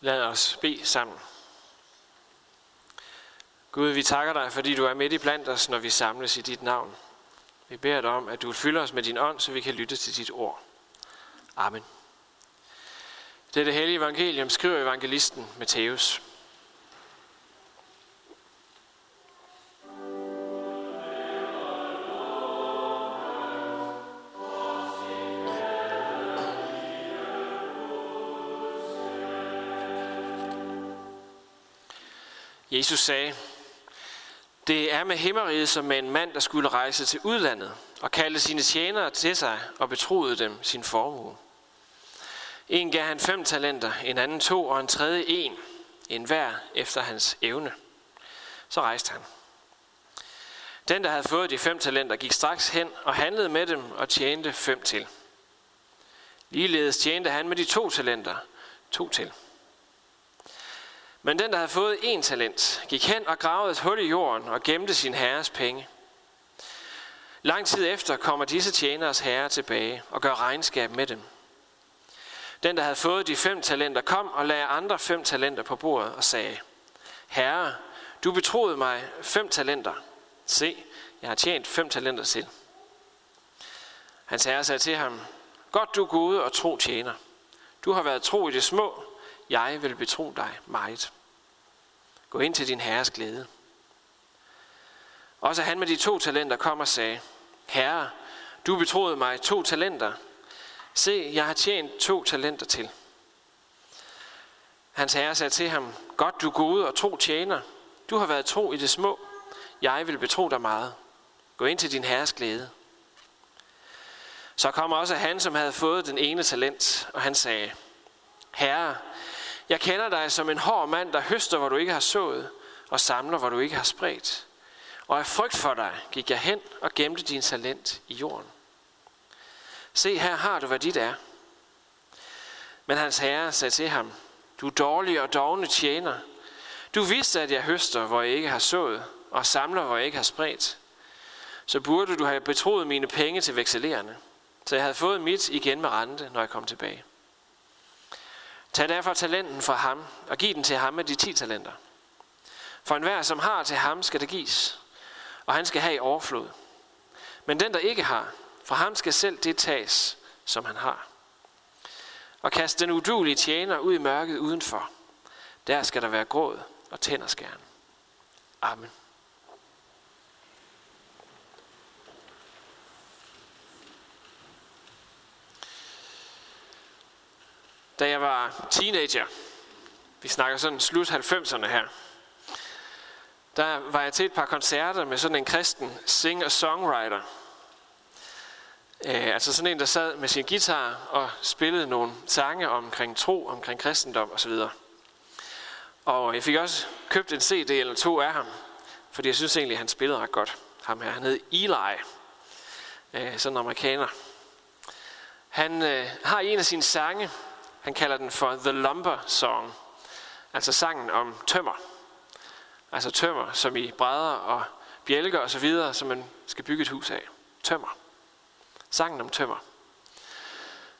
Lad os bede sammen. Gud, vi takker dig, fordi du er midt i blandt os, når vi samles i dit navn. Vi beder dig om, at du fylder os med din ånd, så vi kan lytte til dit ord. Amen. Dette hellige evangelium skriver evangelisten Matthæus. Jesus sagde, det er med himmeriget som med en mand, der skulle rejse til udlandet og kalde sine tjenere til sig og betroede dem sin formue. En gav han fem talenter, en anden to og en tredje en, en hver efter hans evne. Så rejste han. Den, der havde fået de fem talenter, gik straks hen og handlede med dem og tjente fem til. Ligeledes tjente han med de to talenter, to til. Men den, der havde fået en talent, gik hen og gravede et hul i jorden og gemte sin herres penge. Lang tid efter kommer disse tjeneres herre tilbage og gør regnskab med dem. Den, der havde fået de fem talenter, kom og lagde andre fem talenter på bordet og sagde, Herre, du betroede mig fem talenter. Se, jeg har tjent fem talenter til. Hans herre sagde til ham, Godt du gode og tro tjener. Du har været tro i det små, jeg vil betro dig meget. Gå ind til din herres glæde. Også han med de to talenter kom og sagde, Herre, du betroede mig to talenter. Se, jeg har tjent to talenter til. Hans herre sagde til ham, Godt du gode og tro tjener. Du har været tro i det små. Jeg vil betro dig meget. Gå ind til din herres glæde. Så kom også han, som havde fået den ene talent, og han sagde, Herre, jeg kender dig som en hård mand, der høster, hvor du ikke har sået, og samler, hvor du ikke har spredt. Og af frygt for dig gik jeg hen og gemte din talent i jorden. Se, her har du, hvad dit er. Men hans herre sagde til ham, du dårlige og dogne tjener. Du vidste, at jeg høster, hvor jeg ikke har sået, og samler, hvor jeg ikke har spredt. Så burde du have betroet mine penge til vekselererne, så jeg havde fået mit igen med rente, når jeg kom tilbage. Tag derfor talenten fra ham, og giv den til ham med de ti talenter. For enhver, som har til ham, skal det gives, og han skal have i overflod. Men den, der ikke har, fra ham skal selv det tages, som han har. Og kast den udulige tjener ud i mørket udenfor. Der skal der være gråd og tænderskæren. Amen. Da jeg var teenager, vi snakker sådan slut 90'erne her, der var jeg til et par koncerter med sådan en kristen singer-songwriter. Øh, altså sådan en, der sad med sin guitar og spillede nogle sange omkring tro, omkring kristendom osv. Og jeg fik også købt en CD eller to af ham, fordi jeg synes egentlig, at han spillede ret godt. Ham her, han hed Eli, øh, sådan en amerikaner. Han øh, har en af sine sange, han kalder den for The Lumber Song, altså sangen om tømmer. Altså tømmer, som i brædder og bjælker og så videre, som man skal bygge et hus af. Tømmer. Sangen om tømmer.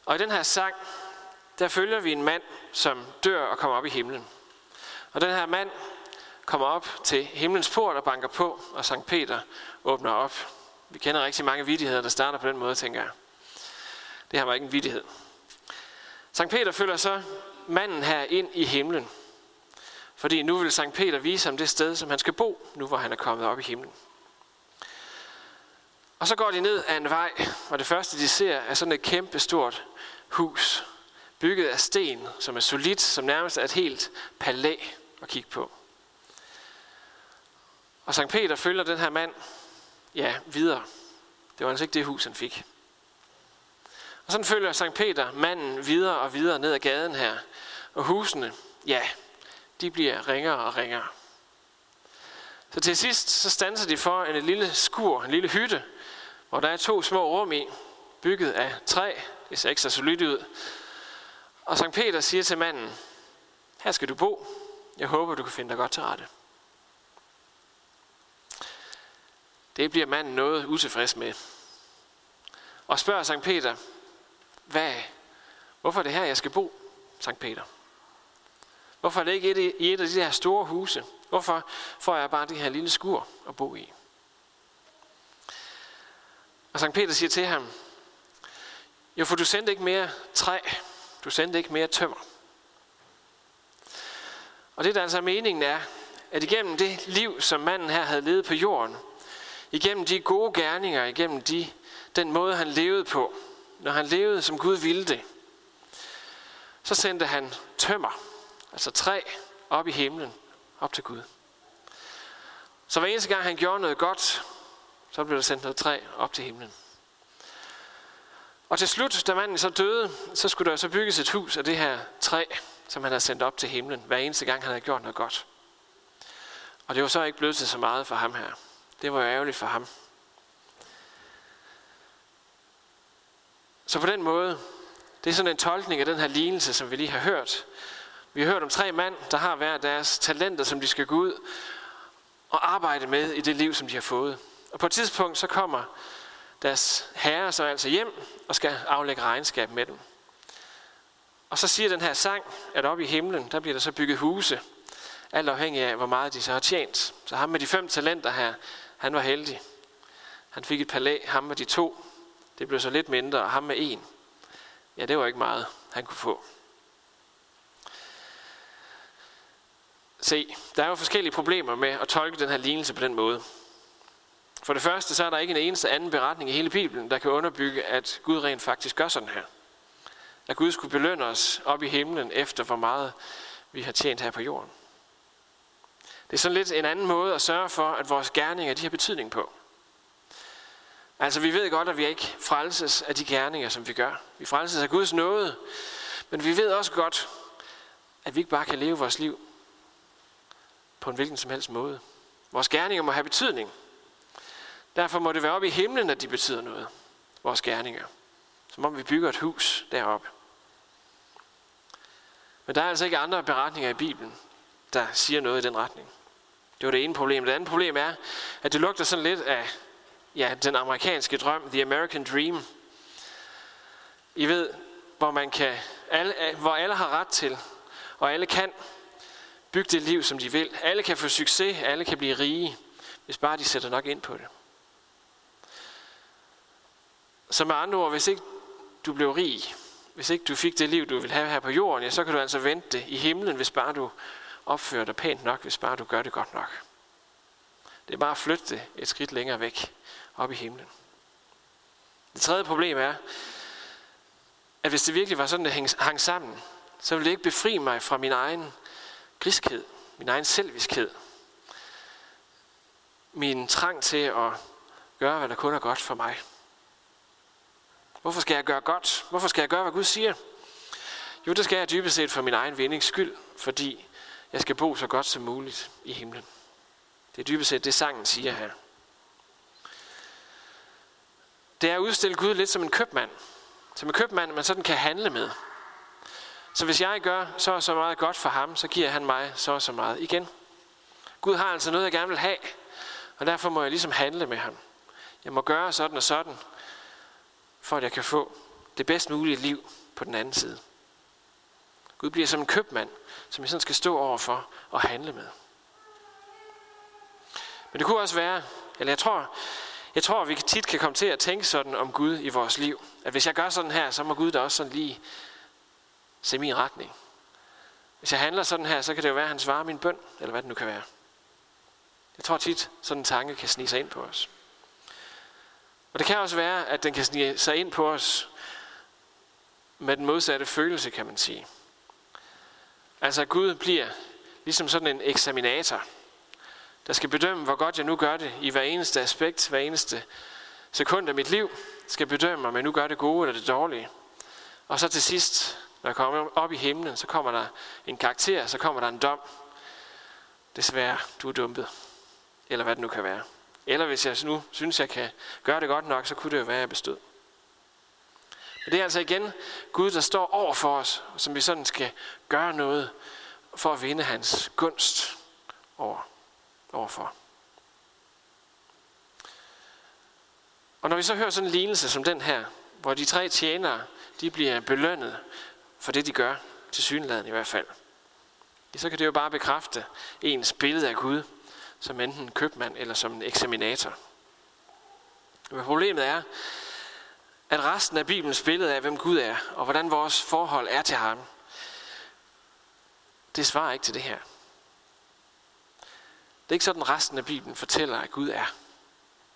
Og i den her sang, der følger vi en mand, som dør og kommer op i himlen. Og den her mand kommer op til himlens port og banker på, og Sankt Peter åbner op. Vi kender rigtig mange vidigheder, der starter på den måde, tænker jeg. Det her var ikke en vidighed. Sankt Peter følger så manden her ind i himlen. Fordi nu vil Sankt Peter vise ham det sted, som han skal bo, nu hvor han er kommet op i himlen. Og så går de ned ad en vej, og det første de ser er sådan et kæmpe stort hus, bygget af sten, som er solidt, som nærmest er et helt palæ at kigge på. Og Sankt Peter følger den her mand, ja, videre. Det var altså ikke det hus, han fik. Og sådan følger Sankt Peter manden videre og videre ned ad gaden her. Og husene, ja, de bliver ringere og ringere. Så til sidst, så standser de for en lille skur, en lille hytte, hvor der er to små rum i, bygget af træ. Det ser ikke så solidt ud. Og Sankt Peter siger til manden, her skal du bo. Jeg håber, du kan finde dig godt til rette. Det bliver manden noget utilfreds med. Og spørger Sankt Peter, hvad, hvorfor er det her, jeg skal bo, Sankt Peter? Hvorfor er det ikke et, i et af de her store huse? Hvorfor får jeg bare det her lille skur at bo i? Og Sankt Peter siger til ham, jo, for du sendte ikke mere træ, du sendte ikke mere tømmer. Og det, der altså er meningen, er, at igennem det liv, som manden her havde levet på jorden, igennem de gode gerninger, igennem de, den måde, han levede på, når han levede, som Gud ville det, så sendte han tømmer, altså træ, op i himlen, op til Gud. Så hver eneste gang han gjorde noget godt, så blev der sendt noget træ op til himlen. Og til slut, da manden så døde, så skulle der så bygges et hus af det her træ, som han havde sendt op til himlen, hver eneste gang han havde gjort noget godt. Og det var så ikke blevet til så meget for ham her. Det var jo ærgerligt for ham. Så på den måde, det er sådan en tolkning af den her lignelse, som vi lige har hørt. Vi har hørt om tre mænd, der har hver deres talenter, som de skal gå ud og arbejde med i det liv, som de har fået. Og på et tidspunkt, så kommer deres herre så altså hjem og skal aflægge regnskab med dem. Og så siger den her sang, at oppe i himlen, der bliver der så bygget huse, alt afhængig af, hvor meget de så har tjent. Så ham med de fem talenter her, han var heldig. Han fik et palæ, ham med de to, det blev så lidt mindre, og ham med en, ja, det var ikke meget, han kunne få. Se, der er jo forskellige problemer med at tolke den her lignelse på den måde. For det første, så er der ikke en eneste anden beretning i hele Bibelen, der kan underbygge, at Gud rent faktisk gør sådan her. At Gud skulle belønne os op i himlen efter, hvor meget vi har tjent her på jorden. Det er sådan lidt en anden måde at sørge for, at vores gerninger de har betydning på. Altså vi ved godt, at vi ikke frelses af de gerninger, som vi gør. Vi frelses af Guds nåde. Men vi ved også godt, at vi ikke bare kan leve vores liv på en hvilken som helst måde. Vores gerninger må have betydning. Derfor må det være op i himlen, at de betyder noget. Vores gerninger. Som om vi bygger et hus deroppe. Men der er altså ikke andre beretninger i Bibelen, der siger noget i den retning. Det var det ene problem. Det andet problem er, at det lugter sådan lidt af ja, den amerikanske drøm, the American dream. I ved, hvor, man kan, alle, hvor alle har ret til, og alle kan bygge det liv, som de vil. Alle kan få succes, alle kan blive rige, hvis bare de sætter nok ind på det. Så med andre ord, hvis ikke du blev rig, hvis ikke du fik det liv, du vil have her på jorden, ja, så kan du altså vente det i himlen, hvis bare du opfører dig pænt nok, hvis bare du gør det godt nok. Det er bare at flytte det et skridt længere væk, op i himlen. Det tredje problem er, at hvis det virkelig var sådan, det hang sammen, så ville det ikke befri mig fra min egen griskhed, min egen selviskhed, min trang til at gøre, hvad der kun er godt for mig. Hvorfor skal jeg gøre godt? Hvorfor skal jeg gøre, hvad Gud siger? Jo, det skal jeg dybest set for min egen vindings skyld, fordi jeg skal bo så godt som muligt i himlen. Det er dybest set det, sangen siger her. Det er at udstille Gud lidt som en købmand. Som en købmand, man sådan kan handle med. Så hvis jeg gør så og så meget godt for ham, så giver han mig så og så meget igen. Gud har altså noget, jeg gerne vil have, og derfor må jeg ligesom handle med ham. Jeg må gøre sådan og sådan, for at jeg kan få det bedst mulige liv på den anden side. Gud bliver som en købmand, som jeg sådan skal stå overfor og handle med. Men det kunne også være, eller jeg tror, jeg tror, at vi tit kan komme til at tænke sådan om Gud i vores liv. At hvis jeg gør sådan her, så må Gud da også sådan lige se min retning. Hvis jeg handler sådan her, så kan det jo være, at han svarer min bøn, eller hvad det nu kan være. Jeg tror tit, sådan en tanke kan snige sig ind på os. Og det kan også være, at den kan snige sig ind på os med den modsatte følelse, kan man sige. Altså at Gud bliver ligesom sådan en eksaminator, der skal bedømme, hvor godt jeg nu gør det i hver eneste aspekt, hver eneste sekund af mit liv, skal bedømme, om jeg nu gør det gode eller det dårlige. Og så til sidst, når jeg kommer op i himlen, så kommer der en karakter, så kommer der en dom. Desværre, du er dumpet. Eller hvad det nu kan være. Eller hvis jeg nu synes, jeg kan gøre det godt nok, så kunne det jo være, at jeg bestod. Men det er altså igen Gud, der står over for os, som vi sådan skal gøre noget for at vinde hans gunst over, overfor. Og når vi så hører sådan en lignelse som den her, hvor de tre tjenere, de bliver belønnet for det, de gør, til synligheden i hvert fald. så kan det jo bare bekræfte ens billede af Gud, som enten en købmand eller som en eksaminator. Men problemet er, at resten af Bibelens billede af, hvem Gud er, og hvordan vores forhold er til ham, det svarer ikke til det her. Det er ikke sådan, resten af Bibelen fortæller, at Gud er.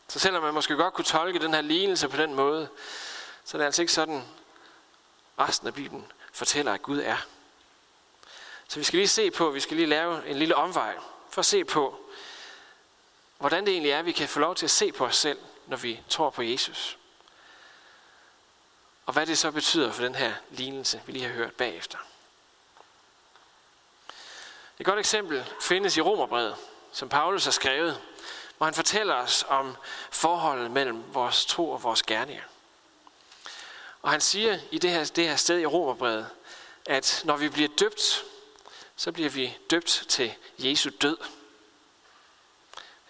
Så selvom man måske godt kunne tolke den her lignelse på den måde, så er det altså ikke sådan, resten af Bibelen fortæller, at Gud er. Så vi skal lige se på, vi skal lige lave en lille omvej, for at se på, hvordan det egentlig er, at vi kan få lov til at se på os selv, når vi tror på Jesus. Og hvad det så betyder for den her lignelse, vi lige har hørt bagefter. Et godt eksempel findes i Romerbrevet, som Paulus har skrevet, hvor han fortæller os om forholdet mellem vores tro og vores gerninger. Og han siger i det her, det her sted i Romerbrevet, at når vi bliver døbt, så bliver vi døbt til Jesu død.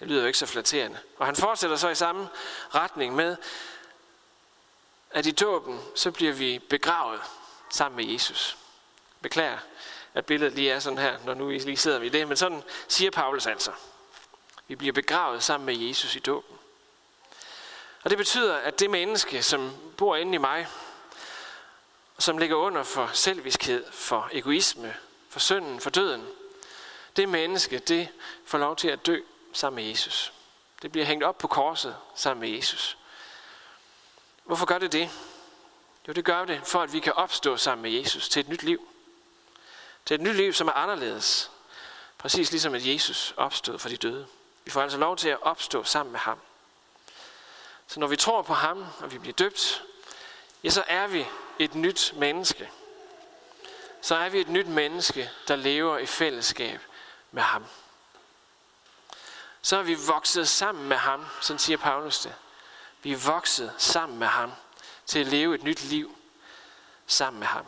Det lyder jo ikke så flatterende. Og han fortsætter så i samme retning med, at i dåben, så bliver vi begravet sammen med Jesus. Beklager, at billedet lige er sådan her, når nu vi lige sidder ved det, men sådan siger Paulus altså. Vi bliver begravet sammen med Jesus i dåben. Og det betyder, at det menneske, som bor inde i mig, som ligger under for selviskhed, for egoisme, for synden, for døden, det menneske, det får lov til at dø sammen med Jesus. Det bliver hængt op på korset sammen med Jesus. Hvorfor gør det det? Jo, det gør det, for at vi kan opstå sammen med Jesus til et nyt liv. Til et nyt liv, som er anderledes. Præcis ligesom at Jesus opstod for de døde. Vi får altså lov til at opstå sammen med ham. Så når vi tror på ham, og vi bliver døbt, ja, så er vi et nyt menneske. Så er vi et nyt menneske, der lever i fællesskab med ham. Så er vi vokset sammen med ham, sådan siger Paulus det. Vi er vokset sammen med ham til at leve et nyt liv sammen med ham.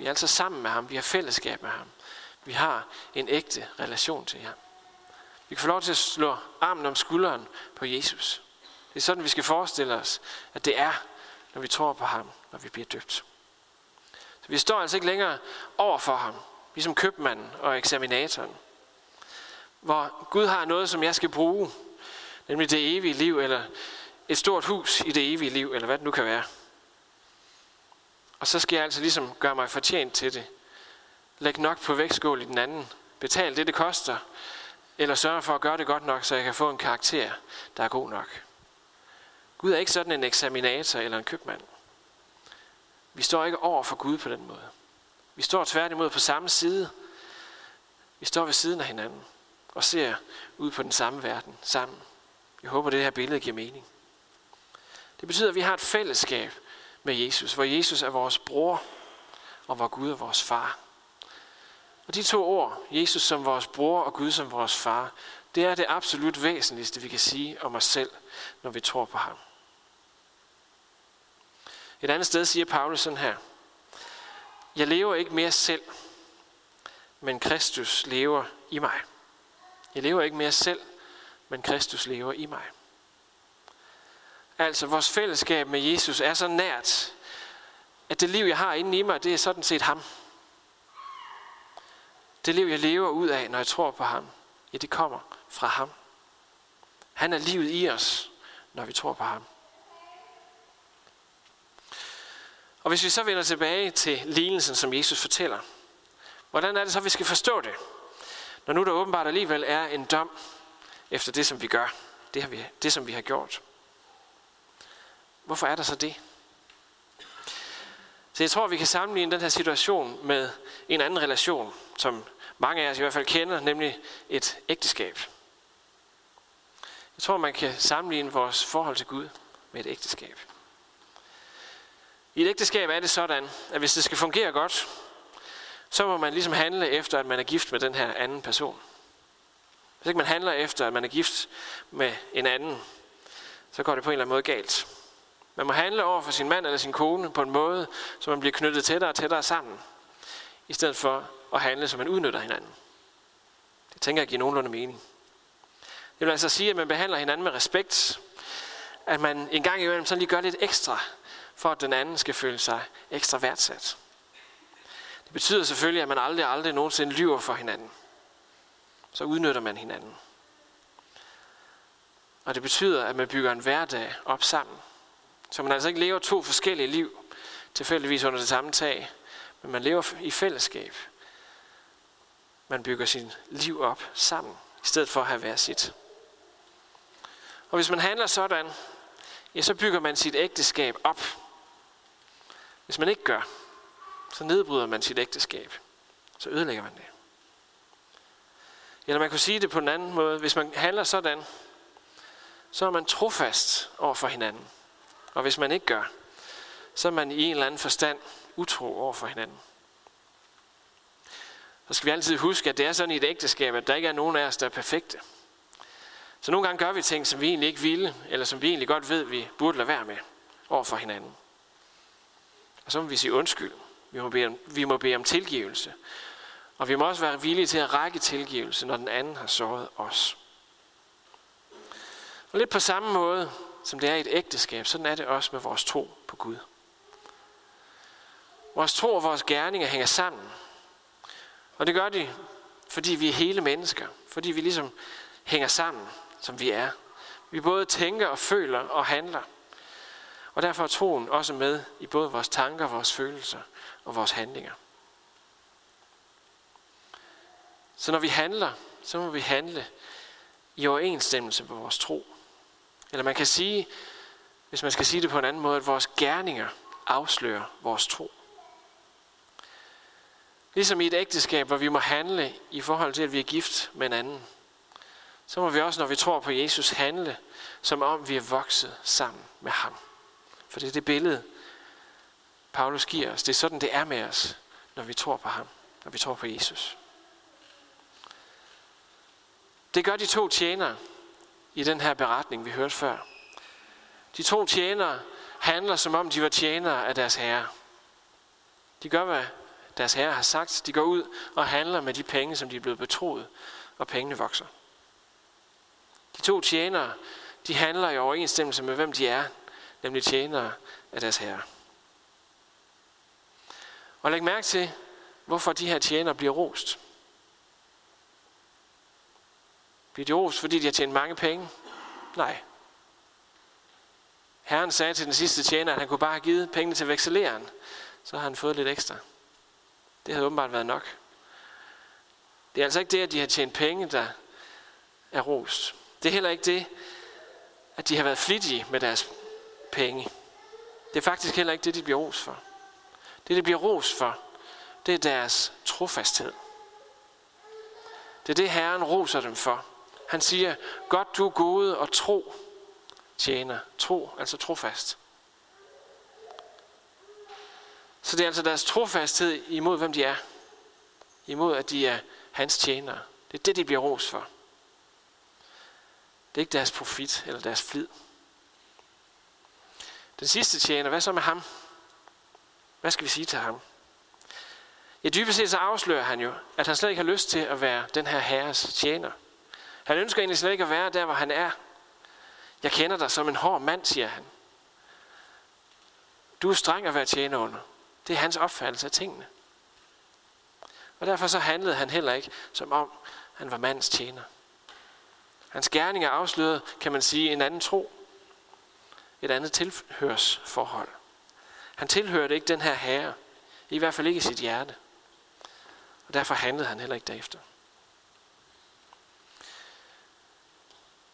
Vi er altså sammen med ham. Vi har fællesskab med ham. Vi har en ægte relation til ham. Vi kan få lov til at slå armen om skulderen på Jesus. Det er sådan, vi skal forestille os, at det er, når vi tror på ham, når vi bliver døbt. Så vi står altså ikke længere over for ham, ligesom købmanden og eksaminatoren. Hvor Gud har noget, som jeg skal bruge, nemlig det evige liv, eller et stort hus i det evige liv, eller hvad det nu kan være. Og så skal jeg altså ligesom gøre mig fortjent til det. Læg nok på vægtskål i den anden. Betal det, det koster. Eller sørg for at gøre det godt nok, så jeg kan få en karakter, der er god nok. Gud er ikke sådan en eksaminator eller en købmand. Vi står ikke over for Gud på den måde. Vi står tværtimod på samme side. Vi står ved siden af hinanden og ser ud på den samme verden sammen. Jeg håber, det her billede giver mening. Det betyder, at vi har et fællesskab med Jesus, hvor Jesus er vores bror, og hvor Gud er vores far. Og de to ord, Jesus som vores bror og Gud som vores far, det er det absolut væsentligste, vi kan sige om os selv, når vi tror på ham. Et andet sted siger Paulus sådan her. Jeg lever ikke mere selv, men Kristus lever i mig. Jeg lever ikke mere selv, men Kristus lever i mig. Altså, vores fællesskab med Jesus er så nært, at det liv, jeg har inde i mig, det er sådan set ham. Det liv, jeg lever ud af, når jeg tror på ham, ja, det kommer fra ham. Han er livet i os, når vi tror på ham. Og hvis vi så vender tilbage til lignelsen, som Jesus fortæller, hvordan er det så, vi skal forstå det? Når nu der åbenbart alligevel er en dom efter det, som vi gør, det, har vi, det som vi har gjort. Hvorfor er der så det? Så jeg tror, vi kan sammenligne den her situation med en anden relation, som mange af os i hvert fald kender, nemlig et ægteskab. Jeg tror, man kan sammenligne vores forhold til Gud med et ægteskab. I et ægteskab er det sådan, at hvis det skal fungere godt, så må man ligesom handle efter, at man er gift med den her anden person. Hvis ikke man handler efter, at man er gift med en anden, så går det på en eller anden måde galt. Man må handle over for sin mand eller sin kone på en måde, så man bliver knyttet tættere og tættere sammen, i stedet for at handle, så man udnytter hinanden. Det tænker jeg giver nogenlunde mening. Det vil altså sige, at man behandler hinanden med respekt, at man en gang imellem sådan lige gør lidt ekstra, for at den anden skal føle sig ekstra værdsat. Det betyder selvfølgelig, at man aldrig, aldrig nogensinde lyver for hinanden. Så udnytter man hinanden. Og det betyder, at man bygger en hverdag op sammen. Så man altså ikke lever to forskellige liv, tilfældigvis under det samme tag, men man lever i fællesskab. Man bygger sin liv op sammen, i stedet for at have hver sit. Og hvis man handler sådan, ja, så bygger man sit ægteskab op. Hvis man ikke gør, så nedbryder man sit ægteskab. Så ødelægger man det. Eller man kunne sige det på en anden måde. Hvis man handler sådan, så er man trofast over for hinanden. Og hvis man ikke gør, så er man i en eller anden forstand utro over for hinanden. Så skal vi altid huske, at det er sådan i et ægteskab, at der ikke er nogen af os, der er perfekte. Så nogle gange gør vi ting, som vi egentlig ikke ville, eller som vi egentlig godt ved, vi burde lade være med over for hinanden. Og så må vi sige undskyld. Vi må bede om, vi må bede om tilgivelse. Og vi må også være villige til at række tilgivelse, når den anden har såret os. Og lidt på samme måde, som det er i et ægteskab, sådan er det også med vores tro på Gud. Vores tro og vores gerninger hænger sammen. Og det gør de, fordi vi er hele mennesker. Fordi vi ligesom hænger sammen, som vi er. Vi både tænker og føler og handler. Og derfor er troen også med i både vores tanker, vores følelser og vores handlinger. Så når vi handler, så må vi handle i overensstemmelse med vores tro. Eller man kan sige, hvis man skal sige det på en anden måde, at vores gerninger afslører vores tro. Ligesom i et ægteskab, hvor vi må handle i forhold til, at vi er gift med en anden, så må vi også, når vi tror på Jesus, handle, som om vi er vokset sammen med ham. For det er det billede, Paulus giver os. Det er sådan, det er med os, når vi tror på ham, når vi tror på Jesus. Det gør de to tjenere i den her beretning, vi hørte før. De to tjenere handler, som om de var tjenere af deres herre. De gør, hvad deres herre har sagt. De går ud og handler med de penge, som de er blevet betroet, og pengene vokser. De to tjenere, de handler i overensstemmelse med, hvem de er, nemlig tjenere af deres herre. Og læg mærke til, hvorfor de her tjenere bliver rost. Bliver de rost, fordi de har tjent mange penge? Nej. Herren sagde til den sidste tjener, at han kunne bare have givet pengene til vekseleren. Så har han fået lidt ekstra. Det havde åbenbart været nok. Det er altså ikke det, at de har tjent penge, der er rost. Det er heller ikke det, at de har været flittige med deres penge. Det er faktisk heller ikke det, de bliver ros for. Det, de bliver ros for, det er deres trofasthed. Det er det, Herren roser dem for. Han siger, godt du er gode og tro, tjener. Tro, altså trofast. Så det er altså deres trofasthed imod, hvem de er. Imod, at de er hans tjenere. Det er det, de bliver ros for. Det er ikke deres profit eller deres flid. Den sidste tjener, hvad så med ham? Hvad skal vi sige til ham? Ja, dybest set så afslører han jo, at han slet ikke har lyst til at være den her herres tjener. Han ønsker egentlig slet ikke at være der, hvor han er. Jeg kender dig som en hård mand, siger han. Du er streng at være tjener under. Det er hans opfattelse af tingene. Og derfor så handlede han heller ikke, som om han var mandens tjener. Hans gerning er afsløret, kan man sige, en anden tro. Et andet tilhørsforhold. Han tilhørte ikke den her herre. I hvert fald ikke i sit hjerte. Og derfor handlede han heller ikke derefter.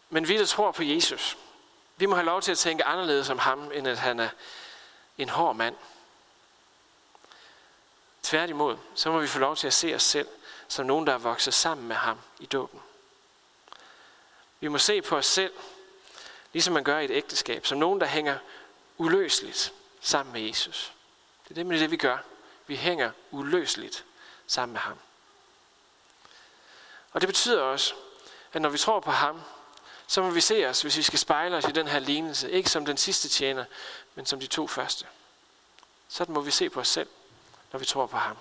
Men vi, der tror på Jesus, vi må have lov til at tænke anderledes om ham, end at han er en hård mand. Tværtimod, så må vi få lov til at se os selv som nogen, der er vokset sammen med ham i dåben. Vi må se på os selv, ligesom man gør i et ægteskab, som nogen, der hænger uløseligt sammen med Jesus. Det er det, det, vi gør. Vi hænger uløseligt sammen med ham. Og det betyder også, at når vi tror på ham, så må vi se os, hvis vi skal spejle os i den her lignelse, ikke som den sidste tjener, men som de to første. Sådan må vi se på os selv, når vi tror på ham.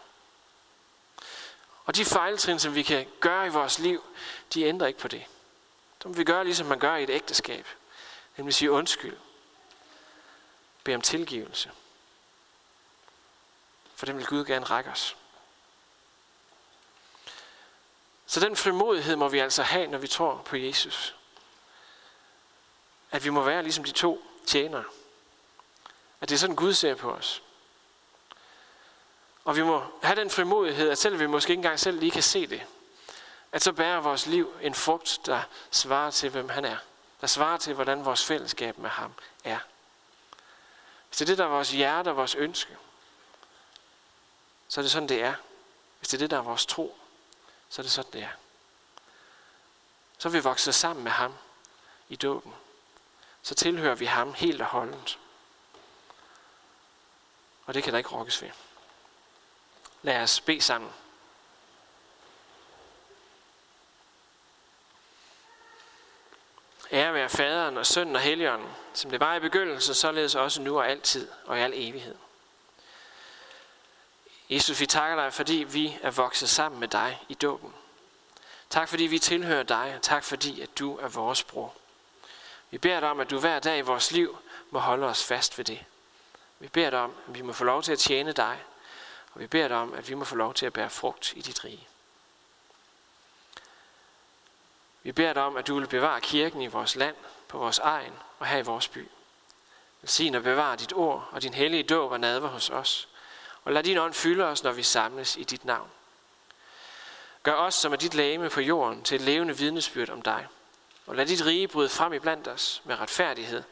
Og de fejltrin, som vi kan gøre i vores liv, de ændrer ikke på det. Så må vi gøre, ligesom man gør i et ægteskab. Nemlig sige undskyld. Bed om tilgivelse. For den vil Gud gerne række os. Så den frimodighed må vi altså have, når vi tror på Jesus. At vi må være ligesom de to tjenere. At det er sådan Gud ser på os. Og vi må have den frimodighed, at selvom vi måske ikke engang selv lige kan se det, at så bærer vores liv en frugt, der svarer til, hvem han er. Der svarer til, hvordan vores fællesskab med ham er. Hvis det er det, der er vores hjerte og vores ønske, så er det sådan, det er. Hvis det er det, der er vores tro, så er det sådan, det er. Så vil vi vokse sammen med ham i dåben. Så tilhører vi ham helt og holdent. Og det kan der ikke rokkes ved. Lad os bede sammen. Ære være faderen og sønnen og helligånden, som det var i begyndelsen, således også nu og altid og i al evighed. Jesus, vi takker dig, fordi vi er vokset sammen med dig i dåben. Tak fordi vi tilhører dig, og tak fordi at du er vores bror. Vi beder dig om, at du hver dag i vores liv må holde os fast ved det. Vi beder dig om, at vi må få lov til at tjene dig, og vi beder dig om, at vi må få lov til at bære frugt i dit rige. Vi beder dig om, at du vil bevare kirken i vores land, på vores egen og her i vores by. Velsign og bevare dit ord og din hellige dåb og nadver hos os. Og lad din ånd fylde os, når vi samles i dit navn. Gør os, som er dit lægeme på jorden, til et levende vidnesbyrd om dig. Og lad dit rige bryde frem i blandt os med retfærdighed,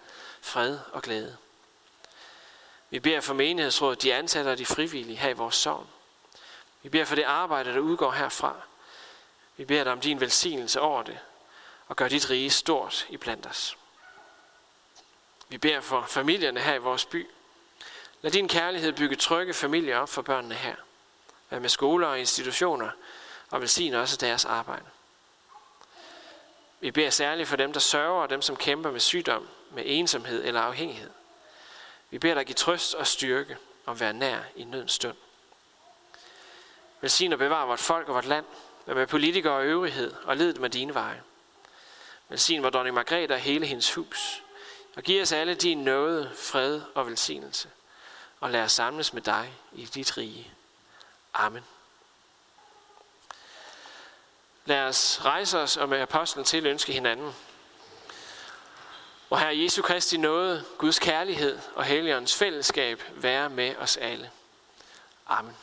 fred og glæde. Vi beder for menighedsrådet, de ansatte og de frivillige her i vores sovn. Vi beder for det arbejde, der udgår herfra. Vi beder dig om din velsignelse over det, og gør dit rige stort i blandt os. Vi beder for familierne her i vores by. Lad din kærlighed bygge trygge familier op for børnene her. Vær med skoler og institutioner, og velsigne også deres arbejde. Vi beder særligt for dem, der sørger, og dem, som kæmper med sygdom, med ensomhed eller afhængighed. Vi beder dig give trøst og styrke og være nær i nødens stund. Velsign og bevare vort folk og vort land. Vær med politikere og øvrighed og led med dine veje. Velsign vor dronning Margrethe og hele hendes hus. Og giv os alle din nåde, fred og velsignelse. Og lad os samles med dig i dit rige. Amen. Lad os rejse os og med apostlen til ønske hinanden. Og her Jesu Kristi nåde, Guds kærlighed og Helligåndens fællesskab være med os alle. Amen.